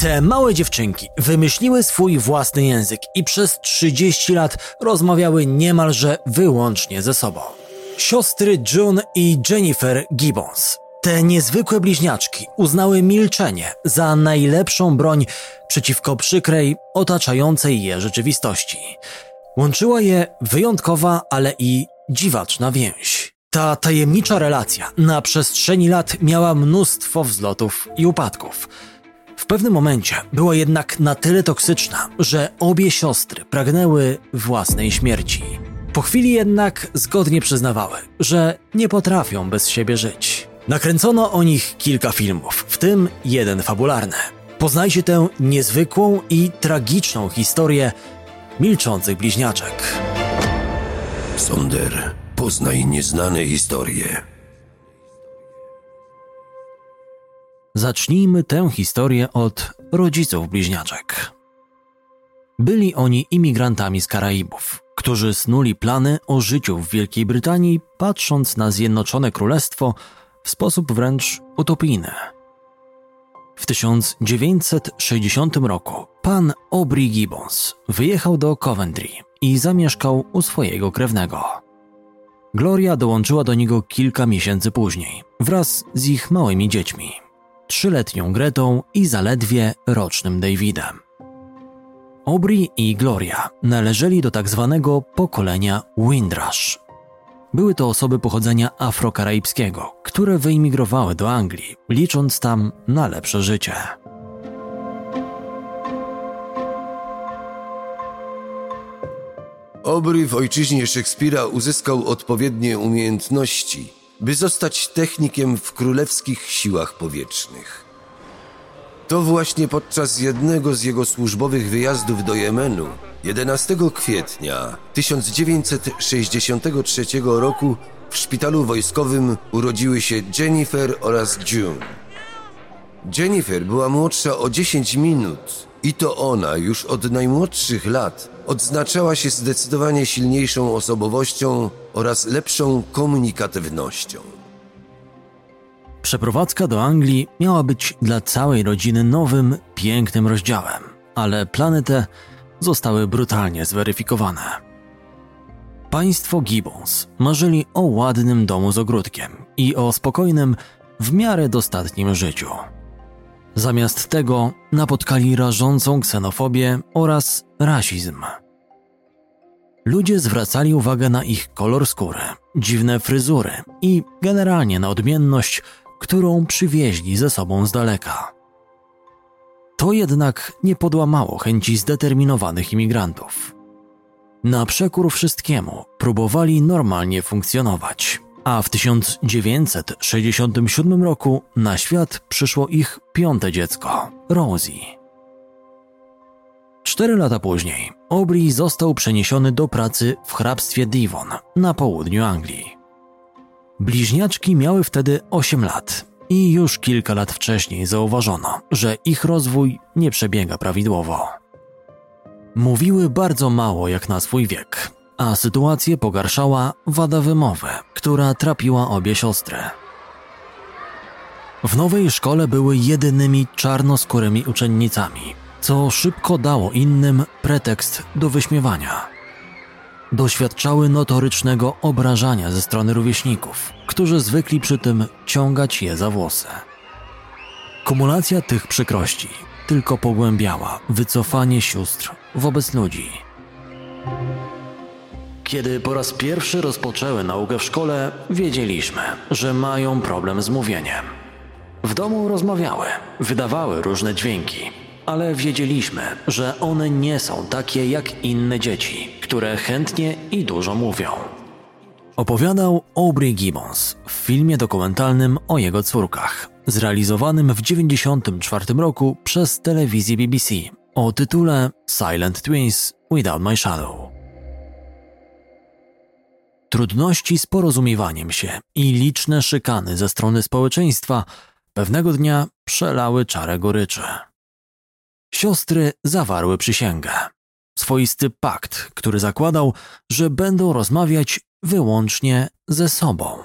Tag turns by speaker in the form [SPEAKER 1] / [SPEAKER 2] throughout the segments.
[SPEAKER 1] Te małe dziewczynki wymyśliły swój własny język i przez 30 lat rozmawiały niemalże wyłącznie ze sobą. Siostry June i Jennifer Gibbons. Te niezwykłe bliźniaczki uznały milczenie za najlepszą broń przeciwko przykrej, otaczającej je rzeczywistości. Łączyła je wyjątkowa, ale i dziwaczna więź. Ta tajemnicza relacja na przestrzeni lat miała mnóstwo wzlotów i upadków. W pewnym momencie była jednak na tyle toksyczna, że obie siostry pragnęły własnej śmierci. Po chwili jednak zgodnie przyznawały, że nie potrafią bez siebie żyć. Nakręcono o nich kilka filmów, w tym jeden fabularny. Poznajcie tę niezwykłą i tragiczną historię milczących bliźniaczek.
[SPEAKER 2] Sonder, poznaj nieznane historie.
[SPEAKER 1] Zacznijmy tę historię od rodziców bliźniaczek. Byli oni imigrantami z Karaibów, którzy snuli plany o życiu w Wielkiej Brytanii, patrząc na Zjednoczone Królestwo w sposób wręcz utopijny. W 1960 roku pan Aubrey Gibbons wyjechał do Coventry i zamieszkał u swojego krewnego. Gloria dołączyła do niego kilka miesięcy później, wraz z ich małymi dziećmi trzyletnią Gretą i zaledwie rocznym Davidem. Aubrey i Gloria należeli do tak zwanego pokolenia Windrush. Były to osoby pochodzenia afrokaraibskiego, które wyimigrowały do Anglii, licząc tam na lepsze życie.
[SPEAKER 2] Aubrey w ojczyźnie Szekspira uzyskał odpowiednie umiejętności, by zostać technikiem w królewskich siłach powietrznych. To właśnie podczas jednego z jego służbowych wyjazdów do Jemenu 11 kwietnia 1963 roku w szpitalu wojskowym urodziły się Jennifer oraz June. Jennifer była młodsza o 10 minut i to ona już od najmłodszych lat odznaczała się zdecydowanie silniejszą osobowością oraz lepszą komunikatywnością.
[SPEAKER 1] Przeprowadzka do Anglii miała być dla całej rodziny nowym, pięknym rozdziałem, ale plany te zostały brutalnie zweryfikowane. Państwo Gibbons marzyli o ładnym domu z ogródkiem i o spokojnym, w miarę dostatnim życiu. Zamiast tego napotkali rażącą ksenofobię oraz rasizm. Ludzie zwracali uwagę na ich kolor skóry, dziwne fryzury i generalnie na odmienność, którą przywieźli ze sobą z daleka. To jednak nie podłamało chęci zdeterminowanych imigrantów. Na przekór wszystkiemu próbowali normalnie funkcjonować, a w 1967 roku na świat przyszło ich piąte dziecko Rosie. Cztery lata później Aubrey został przeniesiony do pracy w hrabstwie Devon na południu Anglii. Bliźniaczki miały wtedy 8 lat i już kilka lat wcześniej zauważono, że ich rozwój nie przebiega prawidłowo. Mówiły bardzo mało jak na swój wiek, a sytuację pogarszała wada wymowy, która trapiła obie siostry. W nowej szkole były jedynymi czarnoskórymi uczennicami, co szybko dało innym pretekst do wyśmiewania. Doświadczały notorycznego obrażania ze strony rówieśników, którzy zwykli przy tym ciągać je za włosy. Kumulacja tych przykrości tylko pogłębiała wycofanie sióstr wobec ludzi. Kiedy po raz pierwszy rozpoczęły naukę w szkole, wiedzieliśmy, że mają problem z mówieniem. W domu rozmawiały, wydawały różne dźwięki, ale wiedzieliśmy, że one nie są takie jak inne dzieci, które chętnie i dużo mówią. Opowiadał Aubrey Gibbons w filmie dokumentalnym o jego córkach, zrealizowanym w 1994 roku przez telewizję BBC o tytule Silent Twins Without My Shadow. Trudności z porozumiewaniem się i liczne szykany ze strony społeczeństwa pewnego dnia przelały czarę goryczy. Siostry zawarły przysięgę. Swoisty pakt, który zakładał, że będą rozmawiać wyłącznie ze sobą.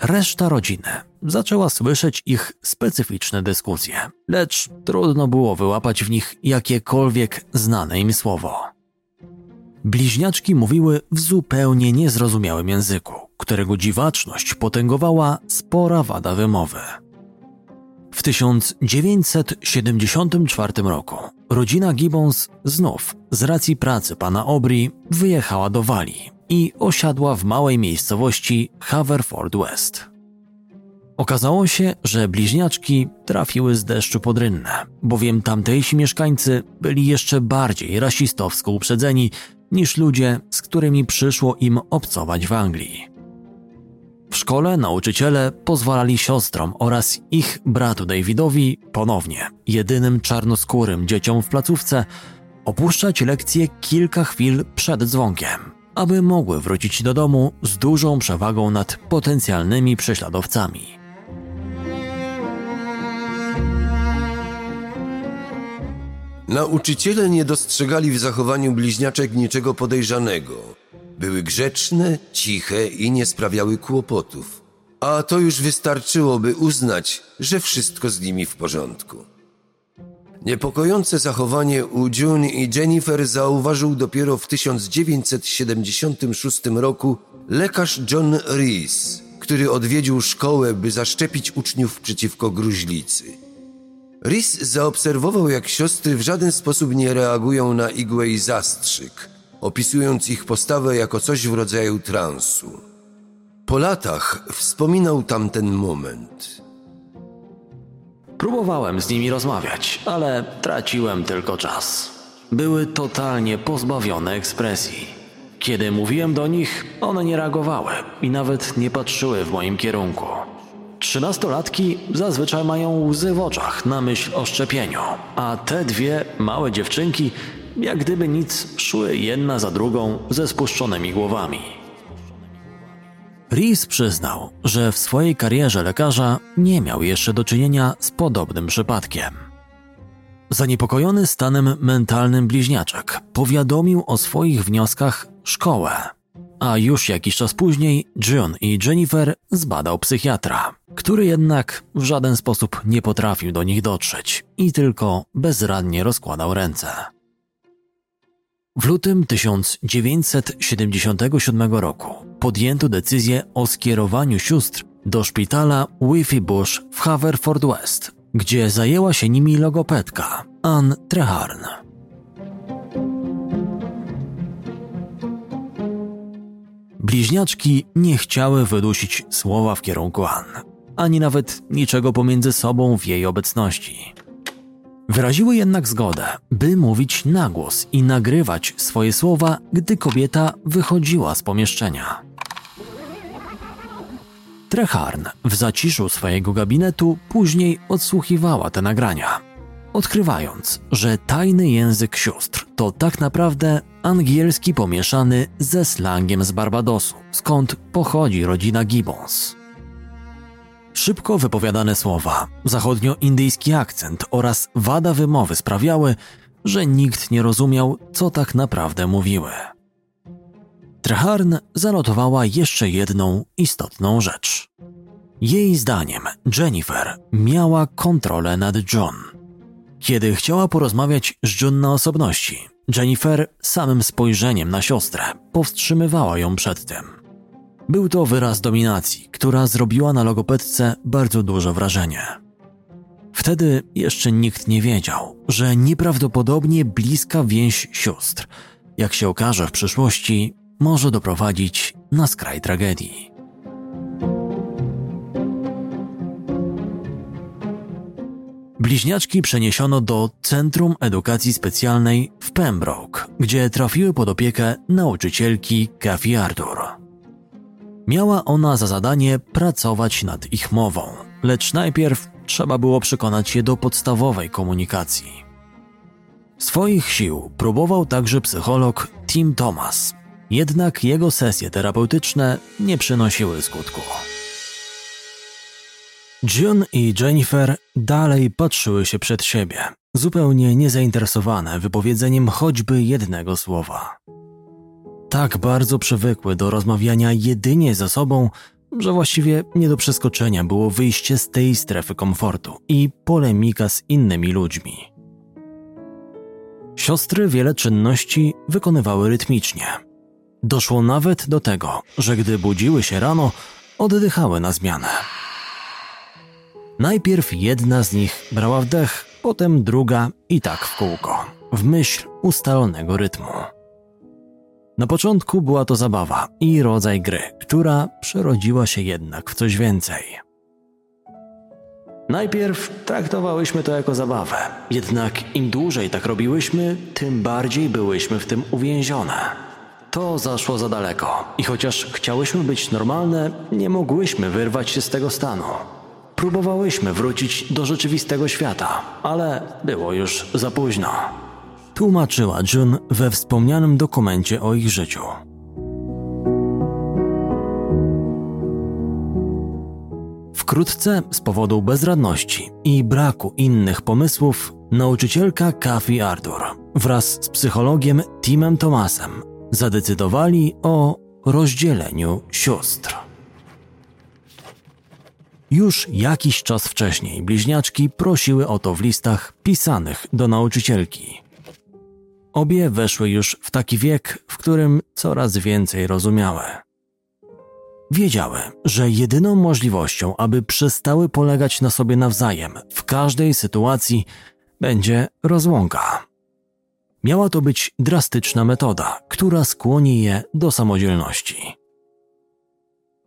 [SPEAKER 1] Reszta rodziny zaczęła słyszeć ich specyficzne dyskusje, lecz trudno było wyłapać w nich jakiekolwiek znane im słowo. Bliźniaczki mówiły w zupełnie niezrozumiałym języku, którego dziwaczność potęgowała spora wada wymowy. W 1974 roku rodzina Gibbons znów z racji pracy pana Obri wyjechała do Walii i osiadła w małej miejscowości Haverford West. Okazało się, że bliźniaczki trafiły z deszczu pod rynnę, bowiem tamtejsi mieszkańcy byli jeszcze bardziej rasistowsko uprzedzeni niż ludzie, z którymi przyszło im obcować w Anglii. W szkole nauczyciele pozwalali siostrom oraz ich bratu Davidowi ponownie, jedynym czarnoskórym dzieciom w placówce, opuszczać lekcje kilka chwil przed dzwonkiem, aby mogły wrócić do domu z dużą przewagą nad potencjalnymi prześladowcami.
[SPEAKER 2] Nauczyciele nie dostrzegali w zachowaniu bliźniaczek niczego podejrzanego. Były grzeczne, ciche i nie sprawiały kłopotów. A to już wystarczyło, by uznać, że wszystko z nimi w porządku. Niepokojące zachowanie u June i Jennifer zauważył dopiero w 1976 roku lekarz John Rees, który odwiedził szkołę, by zaszczepić uczniów przeciwko gruźlicy. Rees zaobserwował, jak siostry w żaden sposób nie reagują na igłę i zastrzyk, opisując ich postawę jako coś w rodzaju transu. Po latach wspominał tamten moment.
[SPEAKER 1] Próbowałem z nimi rozmawiać, ale traciłem tylko czas. Były totalnie pozbawione ekspresji. Kiedy mówiłem do nich, one nie reagowały i nawet nie patrzyły w moim kierunku. Trzynastolatki zazwyczaj mają łzy w oczach na myśl o szczepieniu, a te dwie małe dziewczynki, jak gdyby nic, szły jedna za drugą ze spuszczonymi głowami. Rees przyznał, że w swojej karierze lekarza nie miał jeszcze do czynienia z podobnym przypadkiem. Zaniepokojony stanem mentalnym bliźniaczek powiadomił o swoich wnioskach szkołę, a już jakiś czas później June i Jennifer zbadał psychiatra, który jednak w żaden sposób nie potrafił do nich dotrzeć i tylko bezradnie rozkładał ręce. W lutym 1977 roku podjęto decyzję o skierowaniu sióstr do szpitala Wifi Bush w Haverford West, gdzie zajęła się nimi logopedka Ann Treharn. Bliźniaczki nie chciały wydusić słowa w kierunku Ann, ani nawet niczego pomiędzy sobą w jej obecności. Wyraziły jednak zgodę, by mówić na głos i nagrywać swoje słowa, gdy kobieta wychodziła z pomieszczenia. Treharn w zaciszu swojego gabinetu później odsłuchiwała te nagrania, odkrywając, że tajny język sióstr to tak naprawdę angielski pomieszany ze slangiem z Barbadosu, skąd pochodzi rodzina Gibbons. Szybko wypowiadane słowa, zachodnioindyjski akcent oraz wada wymowy sprawiały, że nikt nie rozumiał, co tak naprawdę mówiły. Treharn zanotowała jeszcze jedną istotną rzecz. Jej zdaniem Jennifer miała kontrolę nad John. Kiedy chciała porozmawiać z John na osobności, Jennifer samym spojrzeniem na siostrę powstrzymywała ją przed tym. Był to wyraz dominacji, która zrobiła na logopedce bardzo duże wrażenie. Wtedy jeszcze nikt nie wiedział, że nieprawdopodobnie bliska więź sióstr, jak się okaże w przyszłości, może doprowadzić na skraj tragedii. Bliźniaczki przeniesiono do Centrum Edukacji Specjalnej w Pembroke, gdzie trafiły pod opiekę nauczycielki Kathy Arthur. Miała ona za zadanie pracować nad ich mową, lecz najpierw trzeba było przekonać je do podstawowej komunikacji. Swoich sił próbował także psycholog Tim Thomas, jednak jego sesje terapeutyczne nie przynosiły skutku. June i Jennifer dalej patrzyły się przed siebie, zupełnie niezainteresowane wypowiedzeniem choćby jednego słowa. Tak bardzo przywykły do rozmawiania jedynie ze sobą, że właściwie nie do przeskoczenia było wyjście z tej strefy komfortu i polemika z innymi ludźmi. Siostry wiele czynności wykonywały rytmicznie. Doszło nawet do tego, że gdy budziły się rano, oddychały na zmianę. Najpierw jedna z nich brała wdech, potem druga i tak w kółko, w myśl ustalonego rytmu. Na początku była to zabawa i rodzaj gry, która przerodziła się jednak w coś więcej. Najpierw traktowałyśmy to jako zabawę, jednak im dłużej tak robiłyśmy, tym bardziej byłyśmy w tym uwięzione. To zaszło za daleko i chociaż chciałyśmy być normalne, nie mogłyśmy wyrwać się z tego stanu. Próbowałyśmy wrócić do rzeczywistego świata, ale było już za późno. Tłumaczyła June we wspomnianym dokumencie o ich życiu. Wkrótce, z powodu bezradności i braku innych pomysłów, nauczycielka Kathy Arthur wraz z psychologiem Timem Thomasem zadecydowali o rozdzieleniu sióstr. Już jakiś czas wcześniej bliźniaczki prosiły o to w listach pisanych do nauczycielki. Obie weszły już w taki wiek, w którym coraz więcej rozumiały. Wiedziały, że jedyną możliwością, aby przestały polegać na sobie nawzajem w każdej sytuacji, będzie rozłąka. Miała to być drastyczna metoda, która skłoni je do samodzielności.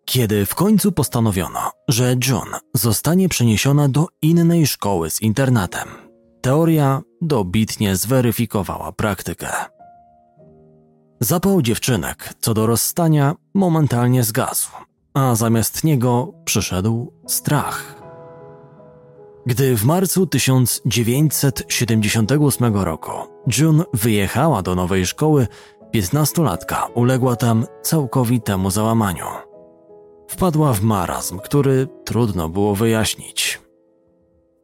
[SPEAKER 1] Kiedy w końcu postanowiono, że John zostanie przeniesiona do innej szkoły z internatem, teoria dobitnie zweryfikowała praktykę. Zapał dziewczynek co do rozstania momentalnie zgasł, a zamiast niego przyszedł strach. Gdy w marcu 1978 roku June wyjechała do nowej szkoły, piętnastolatka uległa tam całkowitemu załamaniu. Wpadła w marazm, który trudno było wyjaśnić.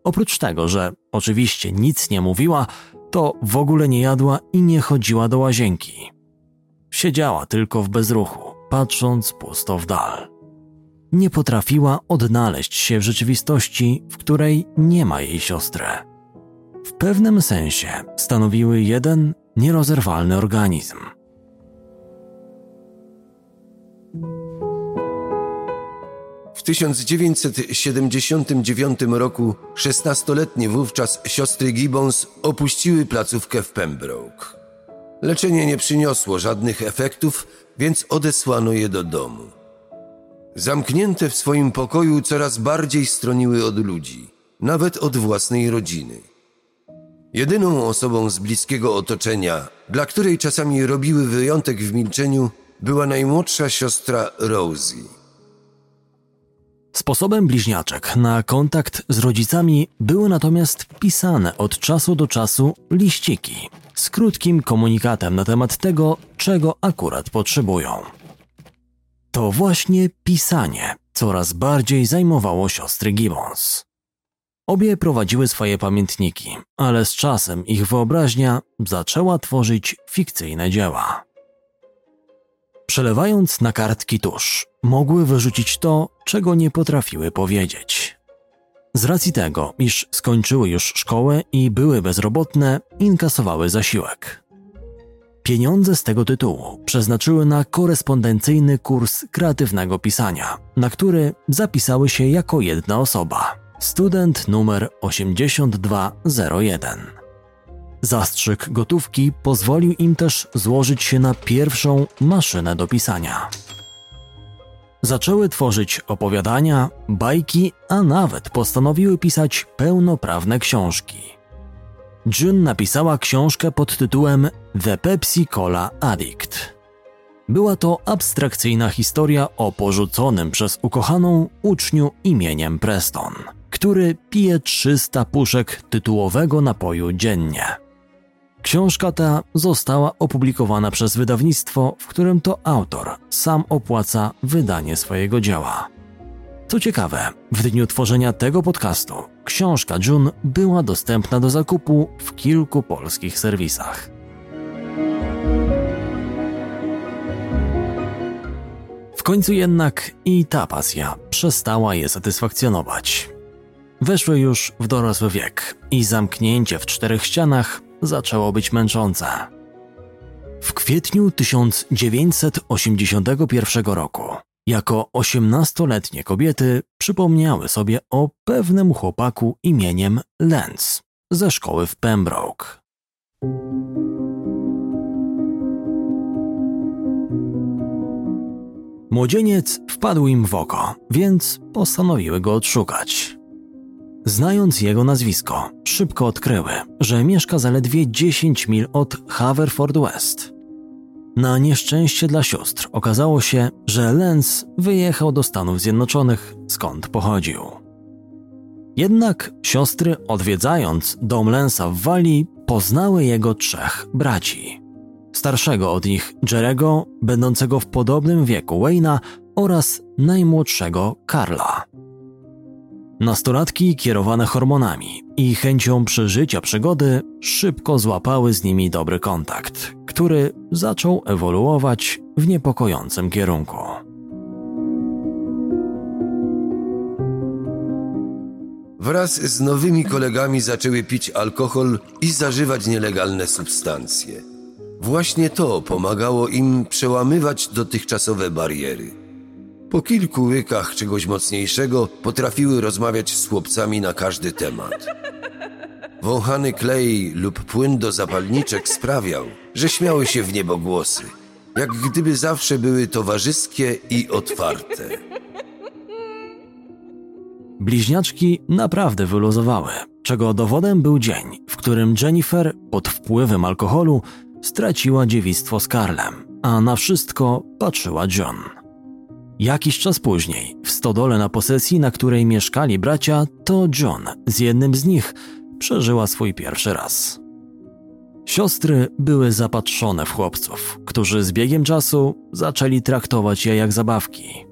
[SPEAKER 1] Oprócz tego, że oczywiście nic nie mówiła, to w ogóle nie jadła i nie chodziła do łazienki. Siedziała tylko w bezruchu, patrząc pusto w dal. Nie potrafiła odnaleźć się w rzeczywistości, w której nie ma jej siostry. W pewnym sensie stanowiły jeden nierozerwalny organizm.
[SPEAKER 2] 1979 roku 16-letnie wówczas siostry Gibbons opuściły placówkę w Pembroke. Leczenie nie przyniosło żadnych efektów, więc odesłano je do domu. Zamknięte w swoim pokoju coraz bardziej stroniły od ludzi, nawet od własnej rodziny. Jedyną osobą z bliskiego otoczenia, dla której czasami robiły wyjątek w milczeniu, była najmłodsza siostra Rosie.
[SPEAKER 1] Sposobem bliźniaczek na kontakt z rodzicami były natomiast pisane od czasu do czasu liściki z krótkim komunikatem na temat tego, czego akurat potrzebują. To właśnie pisanie coraz bardziej zajmowało siostry Gibbons. Obie prowadziły swoje pamiętniki, ale z czasem ich wyobraźnia zaczęła tworzyć fikcyjne dzieła. Przelewając na kartki tusz, mogły wyrzucić to, czego nie potrafiły powiedzieć. Z racji tego, iż skończyły już szkołę i były bezrobotne, inkasowały zasiłek. Pieniądze z tego tytułu przeznaczyły na korespondencyjny kurs kreatywnego pisania, na który zapisały się jako jedna osoba. Student numer 8201. Zastrzyk gotówki pozwolił im też złożyć się na pierwszą maszynę do pisania. Zaczęły tworzyć opowiadania, bajki, a nawet postanowiły pisać pełnoprawne książki. June napisała książkę pod tytułem The Pepsi Cola Addict. Była to abstrakcyjna historia o porzuconym przez ukochaną uczniu imieniem Preston, który pije 300 puszek tytułowego napoju dziennie. Książka ta została opublikowana przez wydawnictwo, w którym to autor sam opłaca wydanie swojego dzieła. Co ciekawe, w dniu tworzenia tego podcastu książka June była dostępna do zakupu w kilku polskich serwisach. końcu jednak i ta pasja przestała je satysfakcjonować. Weszły już w dorosły wiek i zamknięcie w czterech ścianach zaczęło być męczące. W kwietniu 1981 roku, jako osiemnastoletnie kobiety, przypomniały sobie o pewnym chłopaku imieniem Lenz ze szkoły w Pembroke. Młodzieniec wpadł im w oko, więc postanowiły go odszukać. Znając jego nazwisko, szybko odkryły, że mieszka zaledwie 10 mil od Haverford West. Na nieszczęście dla sióstr okazało się, że Lenz wyjechał do Stanów Zjednoczonych, skąd pochodził. Jednak siostry, odwiedzając dom Lensa w Walii, poznały jego trzech braci. Starszego od nich Jerego, będącego w podobnym wieku Wayna oraz najmłodszego Karla. Nastolatki kierowane hormonami i chęcią przeżycia przygody szybko złapały z nimi dobry kontakt, który zaczął ewoluować w niepokojącym kierunku.
[SPEAKER 2] Wraz z nowymi kolegami zaczęły pić alkohol i zażywać nielegalne substancje. Właśnie to pomagało im przełamywać dotychczasowe bariery. Po kilku łykach czegoś mocniejszego potrafiły rozmawiać z chłopcami na każdy temat. Wąchany klej lub płyn do zapalniczek sprawiał, że śmiały się w niebogłosy, jak gdyby zawsze były towarzyskie i otwarte.
[SPEAKER 1] Bliźniaczki naprawdę wyluzowały, czego dowodem był dzień, w którym Jennifer pod wpływem alkoholu straciła dziewictwo z Karlem, a na wszystko patrzyła John. Jakiś czas później, w stodole na posesji, na której mieszkali bracia, to John z jednym z nich przeżyła swój pierwszy raz. Siostry były zapatrzone w chłopców, którzy z biegiem czasu zaczęli traktować je jak zabawki.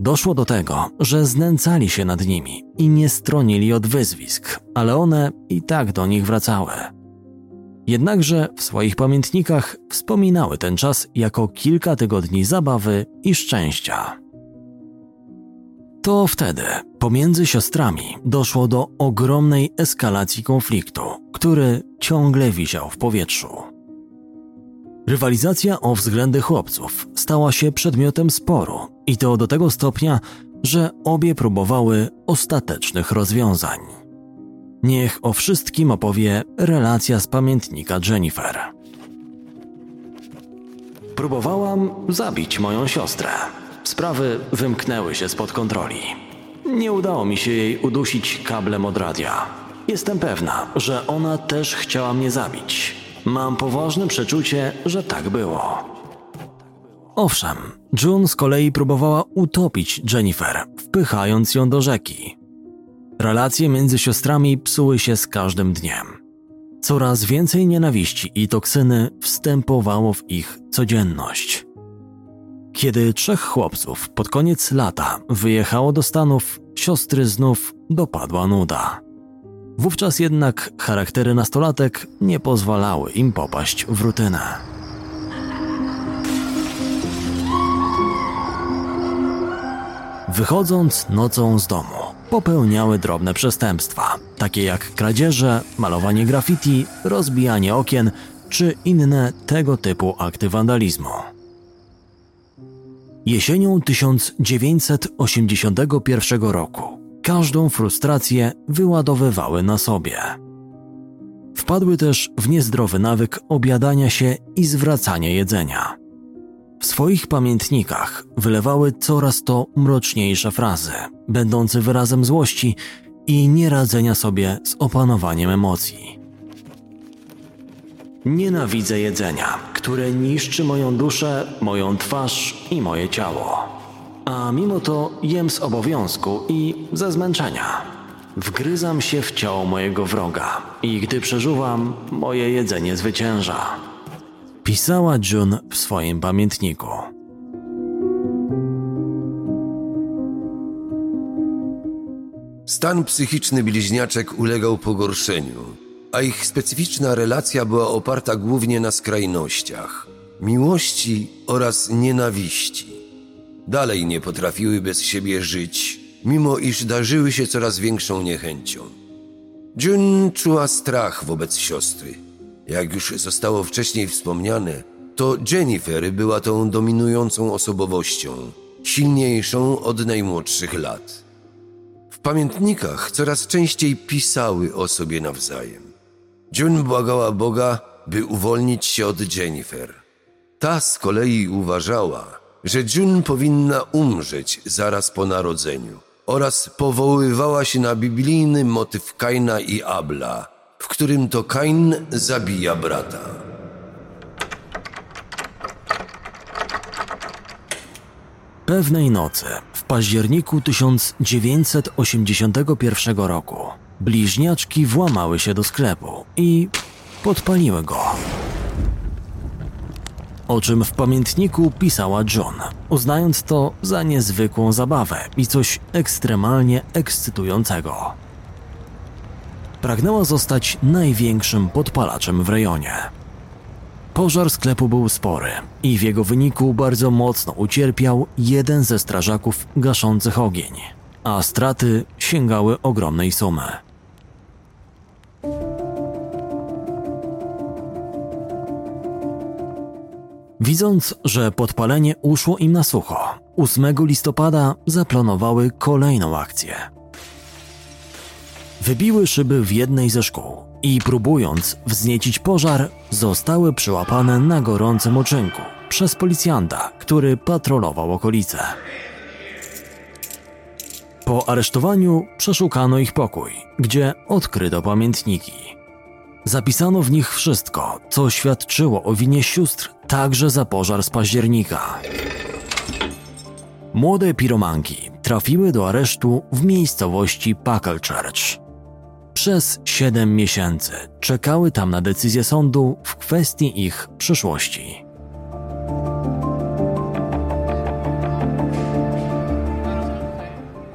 [SPEAKER 1] Doszło do tego, że znęcali się nad nimi i nie stronili od wyzwisk, ale one i tak do nich wracały. Jednakże w swoich pamiętnikach wspominały ten czas jako kilka tygodni zabawy i szczęścia. To wtedy pomiędzy siostrami doszło do ogromnej eskalacji konfliktu, który ciągle wisiał w powietrzu. Rywalizacja o względy chłopców stała się przedmiotem sporu i to do tego stopnia, że obie próbowały ostatecznych rozwiązań. Niech o wszystkim opowie relacja z pamiętnika Jennifer. Próbowałam zabić moją siostrę. Sprawy wymknęły się spod kontroli. Nie udało mi się jej udusić kablem od radia. Jestem pewna, że ona też chciała mnie zabić. Mam poważne przeczucie, że tak było. Owszem, June z kolei próbowała utopić Jennifer, wpychając ją do rzeki. Relacje między siostrami psuły się z każdym dniem. Coraz więcej nienawiści i toksyny wstępowało w ich codzienność. Kiedy trzech chłopców pod koniec lata wyjechało do Stanów, siostry znów dopadła nuda. Wówczas jednak charaktery nastolatek nie pozwalały im popaść w rutynę. Wychodząc nocą z domu, popełniały drobne przestępstwa, takie jak kradzieże, malowanie graffiti, rozbijanie okien czy inne tego typu akty wandalizmu. Jesienią 1981 roku każdą frustrację wyładowywały na sobie. Wpadły też w niezdrowy nawyk obiadania się i zwracania jedzenia. W swoich pamiętnikach wylewały coraz to mroczniejsze frazy, będące wyrazem złości i nieradzenia sobie z opanowaniem emocji. Nienawidzę jedzenia, które niszczy moją duszę, moją twarz i moje ciało. A mimo to jem z obowiązku i ze zmęczenia. Wgryzam się w ciało mojego wroga i gdy przeżuwam, moje jedzenie zwycięża. Pisała June w swoim pamiętniku.
[SPEAKER 2] Stan psychiczny bliźniaczek ulegał pogorszeniu, a ich specyficzna relacja była oparta głównie na skrajnościach miłości oraz nienawiści. dalej nie potrafiły bez siebie żyć, mimo iż darzyły się coraz większą niechęcią. June czuła strach wobec siostry. Jak już zostało wcześniej wspomniane, to Jennifer była tą dominującą osobowością, silniejszą od najmłodszych lat. W pamiętnikach coraz częściej pisały o sobie nawzajem. June błagała Boga, by uwolnić się od Jennifer. Ta z kolei uważała, że June powinna umrzeć zaraz po narodzeniu oraz powoływała się na biblijny motyw Kaina i Abla, w którym to Kain zabija brata.
[SPEAKER 1] Pewnej nocy, w październiku 1981 roku, bliźniaczki włamały się do sklepu i podpaliły go. O czym w pamiętniku pisała John, uznając to za niezwykłą zabawę i coś ekstremalnie ekscytującego. Pragnęła zostać największym podpalaczem w rejonie. Pożar sklepu był spory i w jego wyniku bardzo mocno ucierpiał jeden ze strażaków gaszących ogień, a straty sięgały ogromnej sumy. Widząc, że podpalenie uszło im na sucho, 8 listopada zaplanowały kolejną akcję. Wybiły szyby w jednej ze szkół i próbując wzniecić pożar, zostały przyłapane na gorącym uczynku przez policjanta, który patrolował okolice. Po aresztowaniu przeszukano ich pokój, gdzie odkryto pamiętniki. Zapisano w nich wszystko, co świadczyło o winie sióstr także za pożar z października. Młode piromanki trafiły do aresztu w miejscowości Packle Church. Przez 7 miesięcy czekały tam na decyzję sądu w kwestii ich przyszłości.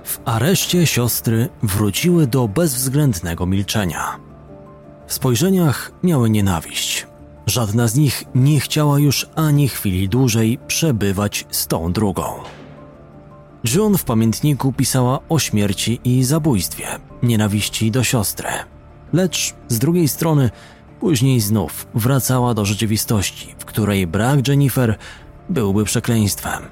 [SPEAKER 1] W areszcie siostry wróciły do bezwzględnego milczenia. W spojrzeniach miały nienawiść. Żadna z nich nie chciała już ani chwili dłużej przebywać z tą drugą. June w pamiętniku pisała o śmierci i zabójstwie, nienawiści do siostry. Lecz z drugiej strony później znów wracała do rzeczywistości, w której brak Jennifer byłby przekleństwem.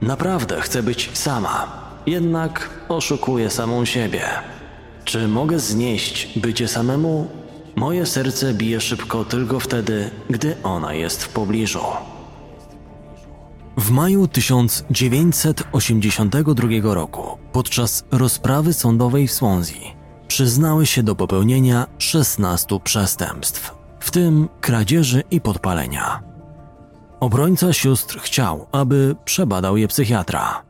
[SPEAKER 1] Naprawdę chcę być sama, jednak oszukuję samą siebie. Czy mogę znieść bycie samemu? Moje serce bije szybko tylko wtedy, gdy ona jest w pobliżu. W maju 1982 roku, podczas rozprawy sądowej w Swansea, przyznały się do popełnienia 16 przestępstw, w tym kradzieży i podpalenia. Obrońca sióstr chciał, aby przebadał je psychiatra.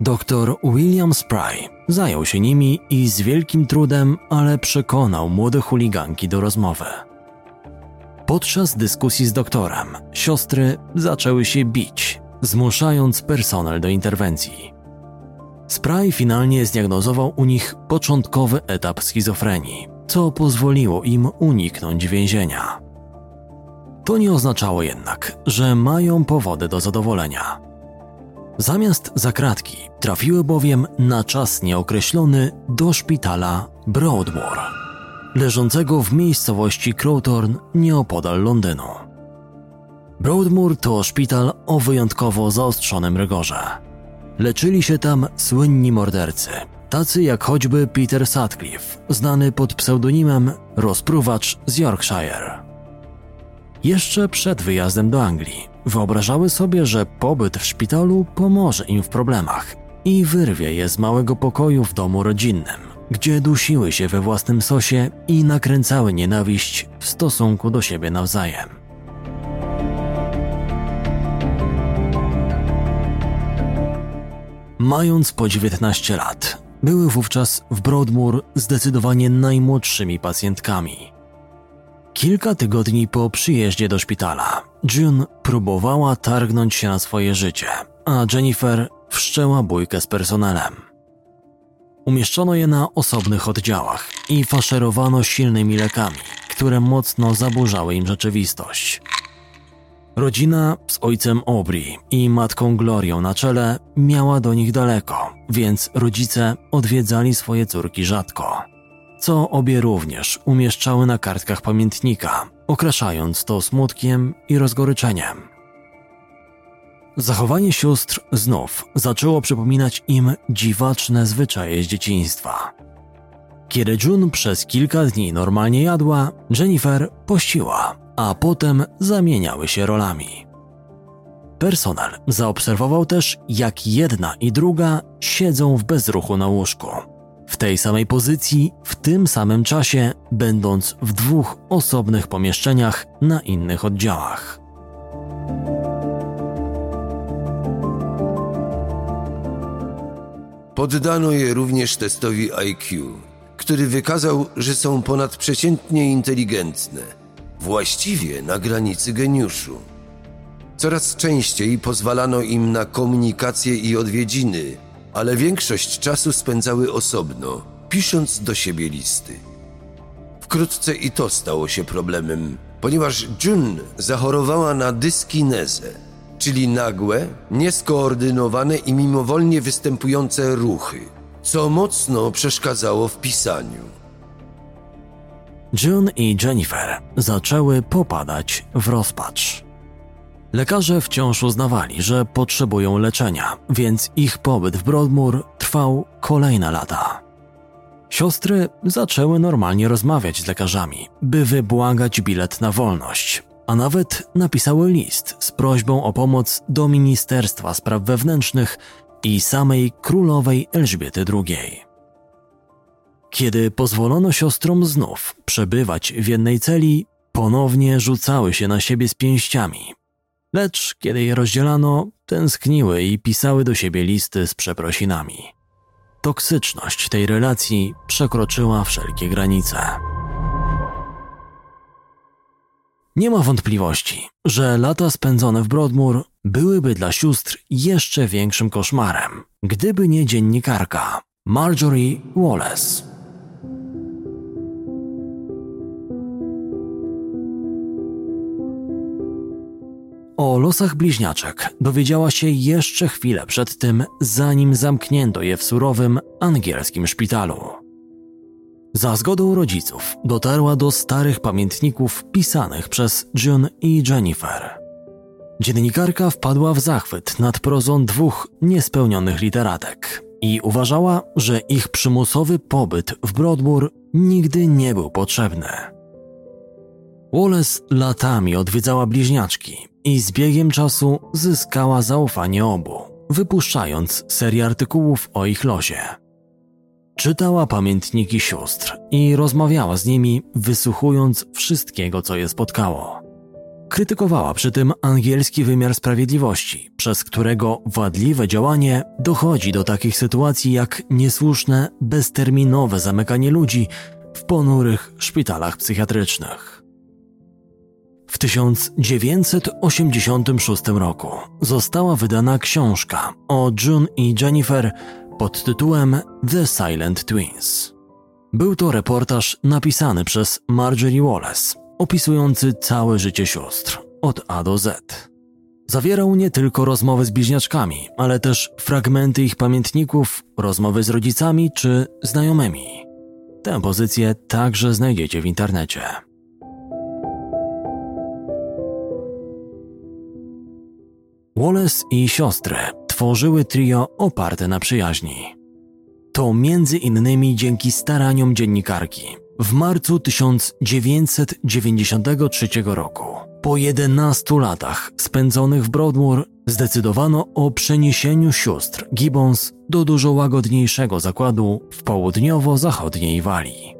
[SPEAKER 1] Doktor William Spry zajął się nimi i z wielkim trudem, ale przekonał młode chuliganki do rozmowy. Podczas dyskusji z doktorem, siostry zaczęły się bić, zmuszając personel do interwencji. Spry finalnie zdiagnozował u nich początkowy etap schizofrenii, co pozwoliło im uniknąć więzienia. To nie oznaczało jednak, że mają powody do zadowolenia. Zamiast za kratki trafiły bowiem na czas nieokreślony do szpitala Broadmoor, leżącego w miejscowości Crowthorne nieopodal Londynu. Broadmoor to szpital o wyjątkowo zaostrzonym rygorze. Leczyli się tam słynni mordercy, tacy jak choćby Peter Sutcliffe, znany pod pseudonimem rozpruwacz z Yorkshire. Jeszcze przed wyjazdem do Anglii wyobrażały sobie, że pobyt w szpitalu pomoże im w problemach i wyrwie je z małego pokoju w domu rodzinnym, gdzie dusiły się we własnym sosie i nakręcały nienawiść w stosunku do siebie nawzajem. Mając po 19 lat, były wówczas w Broadmoor zdecydowanie najmłodszymi pacjentkami – Kilka tygodni po przyjeździe do szpitala, June próbowała targnąć się na swoje życie, a Jennifer wszczęła bójkę z personelem. Umieszczono je na osobnych oddziałach i faszerowano silnymi lekami, które mocno zaburzały im rzeczywistość. Rodzina z ojcem Aubrey i matką Glorią na czele miała do nich daleko, więc rodzice odwiedzali swoje córki rzadko. Co obie również umieszczały na kartkach pamiętnika, okraszając to smutkiem i rozgoryczeniem. Zachowanie sióstr znów zaczęło przypominać im dziwaczne zwyczaje z dzieciństwa. Kiedy June przez kilka dni normalnie jadła, Jennifer pościła, a potem zamieniały się rolami. Personel zaobserwował też, jak jedna i druga siedzą w bezruchu na łóżku. W tej samej pozycji, w tym samym czasie, będąc w dwóch osobnych pomieszczeniach na innych oddziałach.
[SPEAKER 2] Poddano je również testowi IQ, który wykazał, że są ponadprzeciętnie inteligentne, właściwie na granicy geniuszu. Coraz częściej pozwalano im na komunikację i odwiedziny, ale większość czasu spędzały osobno, pisząc do siebie listy. Wkrótce i to stało się problemem, ponieważ Jun zachorowała na dyskinezę, czyli nagłe, nieskoordynowane i mimowolnie występujące ruchy, co mocno przeszkadzało w pisaniu.
[SPEAKER 1] June i Jennifer zaczęły popadać w rozpacz. Lekarze wciąż uznawali, że potrzebują leczenia, więc ich pobyt w Broadmoor trwał kolejne lata. Siostry zaczęły normalnie rozmawiać z lekarzami, by wybłagać bilet na wolność, a nawet napisały list z prośbą o pomoc do Ministerstwa Spraw Wewnętrznych i samej królowej Elżbiety II. Kiedy pozwolono siostrom znów przebywać w jednej celi, ponownie rzucały się na siebie z pięściami. Lecz kiedy je rozdzielano, tęskniły i pisały do siebie listy z przeprosinami. Toksyczność tej relacji przekroczyła wszelkie granice. Nie ma wątpliwości, że lata spędzone w Broadmoor byłyby dla sióstr jeszcze większym koszmarem, gdyby nie dziennikarka Marjorie Wallace. O losach bliźniaczek dowiedziała się jeszcze chwilę przed tym, zanim zamknięto je w surowym angielskim szpitalu. Za zgodą rodziców dotarła do starych pamiętników pisanych przez June i Jennifer. Dziennikarka wpadła w zachwyt nad prozą dwóch niespełnionych literatek i uważała, że ich przymusowy pobyt w Broadmoor nigdy nie był potrzebny. Wallace latami odwiedzała bliźniaczki i z biegiem czasu zyskała zaufanie obu, wypuszczając serię artykułów o ich losie. Czytała pamiętniki sióstr i rozmawiała z nimi, wysłuchując wszystkiego, co je spotkało. Krytykowała przy tym angielski wymiar sprawiedliwości, przez którego wadliwe działanie dochodzi do takich sytuacji jak niesłuszne, bezterminowe zamykanie ludzi w ponurych szpitalach psychiatrycznych. W 1986 roku została wydana książka o June i Jennifer pod tytułem The Silent Twins. Był to reportaż napisany przez Marjorie Wallace, opisujący całe życie sióstr od A do Z. Zawierał nie tylko rozmowy z bliźniaczkami, ale też fragmenty ich pamiętników, rozmowy z rodzicami czy znajomymi. Tę pozycję także znajdziecie w internecie. Wallace i siostry tworzyły trio oparte na przyjaźni. To między innymi dzięki staraniom dziennikarki w marcu 1993 roku, po 11 latach spędzonych w Broadmoor, zdecydowano o przeniesieniu sióstr Gibbons do dużo łagodniejszego zakładu w południowo-zachodniej Walii.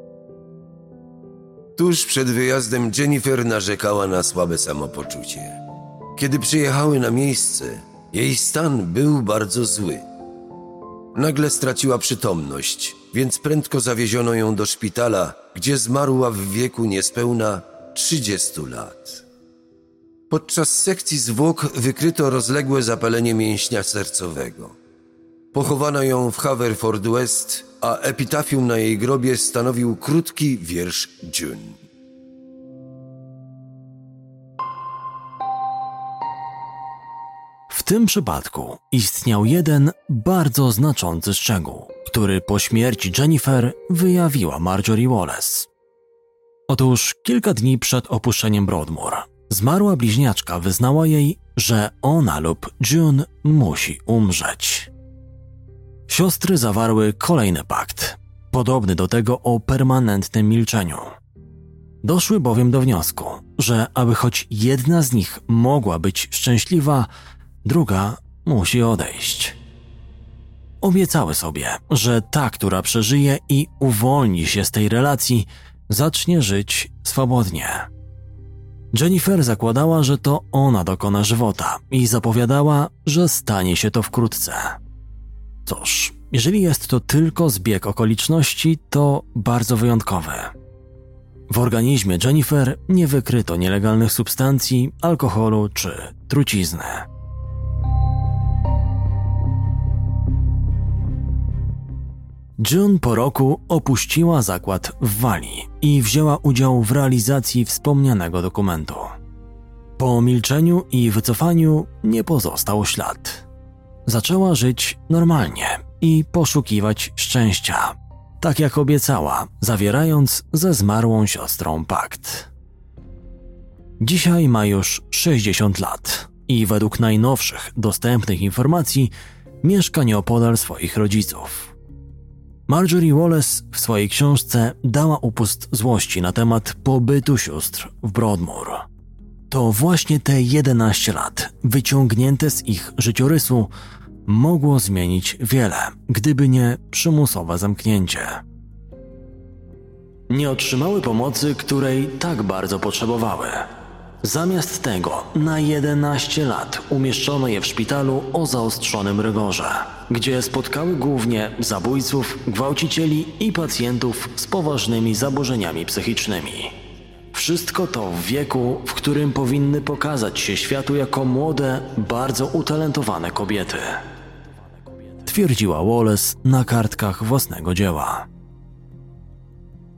[SPEAKER 2] Tuż przed wyjazdem Jennifer narzekała na słabe samopoczucie. Kiedy przyjechały na miejsce, jej stan był bardzo zły. Nagle straciła przytomność, więc prędko zawieziono ją do szpitala, gdzie zmarła w wieku niespełna 30 lat. Podczas sekcji zwłok wykryto rozległe zapalenie mięśnia sercowego. Pochowano ją w Haverford West, a epitafium na jej grobie stanowił krótki wiersz June.
[SPEAKER 1] Tym przypadku istniał jeden bardzo znaczący szczegół, który po śmierci Jennifer wyjawiła Marjorie Wallace. Otóż kilka dni przed opuszczeniem Broadmoor zmarła bliźniaczka wyznała jej, że ona lub June musi umrzeć. Siostry zawarły kolejny pakt, podobny do tego o permanentnym milczeniu. Doszły bowiem do wniosku, że aby choć jedna z nich mogła być szczęśliwa, druga musi odejść. Obiecały sobie, że ta, która przeżyje i uwolni się z tej relacji, zacznie żyć swobodnie. Jennifer zakładała, że to ona dokona żywota i zapowiadała, że stanie się to wkrótce. Cóż, jeżeli jest to tylko zbieg okoliczności, to bardzo wyjątkowy. W organizmie Jennifer nie wykryto nielegalnych substancji, alkoholu czy trucizny. June po roku opuściła zakład w Walii i wzięła udział w realizacji wspomnianego dokumentu. Po milczeniu i wycofaniu nie pozostał ślad. Zaczęła żyć normalnie i poszukiwać szczęścia, tak jak obiecała, zawierając ze zmarłą siostrą pakt. Dzisiaj ma już 60 lat i według najnowszych dostępnych informacji mieszka nieopodal swoich rodziców. Marjorie Wallace w swojej książce dała upust złości na temat pobytu sióstr w Broadmoor. To właśnie te 11 lat, wyciągnięte z ich życiorysu, mogło zmienić wiele, gdyby nie przymusowe zamknięcie. Nie otrzymały pomocy, której tak bardzo potrzebowały. Zamiast tego na 11 lat umieszczono je w szpitalu o zaostrzonym rygorze, gdzie spotkały głównie zabójców, gwałcicieli i pacjentów z poważnymi zaburzeniami psychicznymi. Wszystko to w wieku, w którym powinny pokazać się światu jako młode, bardzo utalentowane kobiety. Twierdziła Wallace na kartkach własnego dzieła.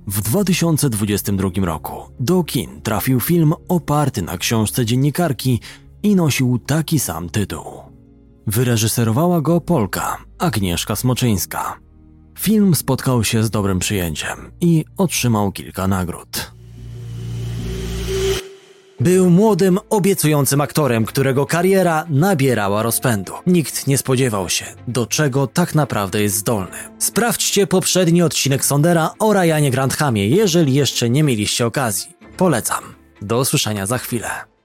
[SPEAKER 1] W 2022 roku do kin trafił film oparty na książce dziennikarki i nosił taki sam tytuł. Wyreżyserowała go Polka Agnieszka Smoczyńska. Film spotkał się z dobrym przyjęciem i otrzymał kilka nagród. Był młodym, obiecującym aktorem, którego kariera nabierała rozpędu. Nikt nie spodziewał się, do czego tak naprawdę jest zdolny. Sprawdźcie poprzedni odcinek Sondera o Ryanie Granthamie, jeżeli jeszcze nie mieliście okazji. Polecam. Do usłyszenia za chwilę.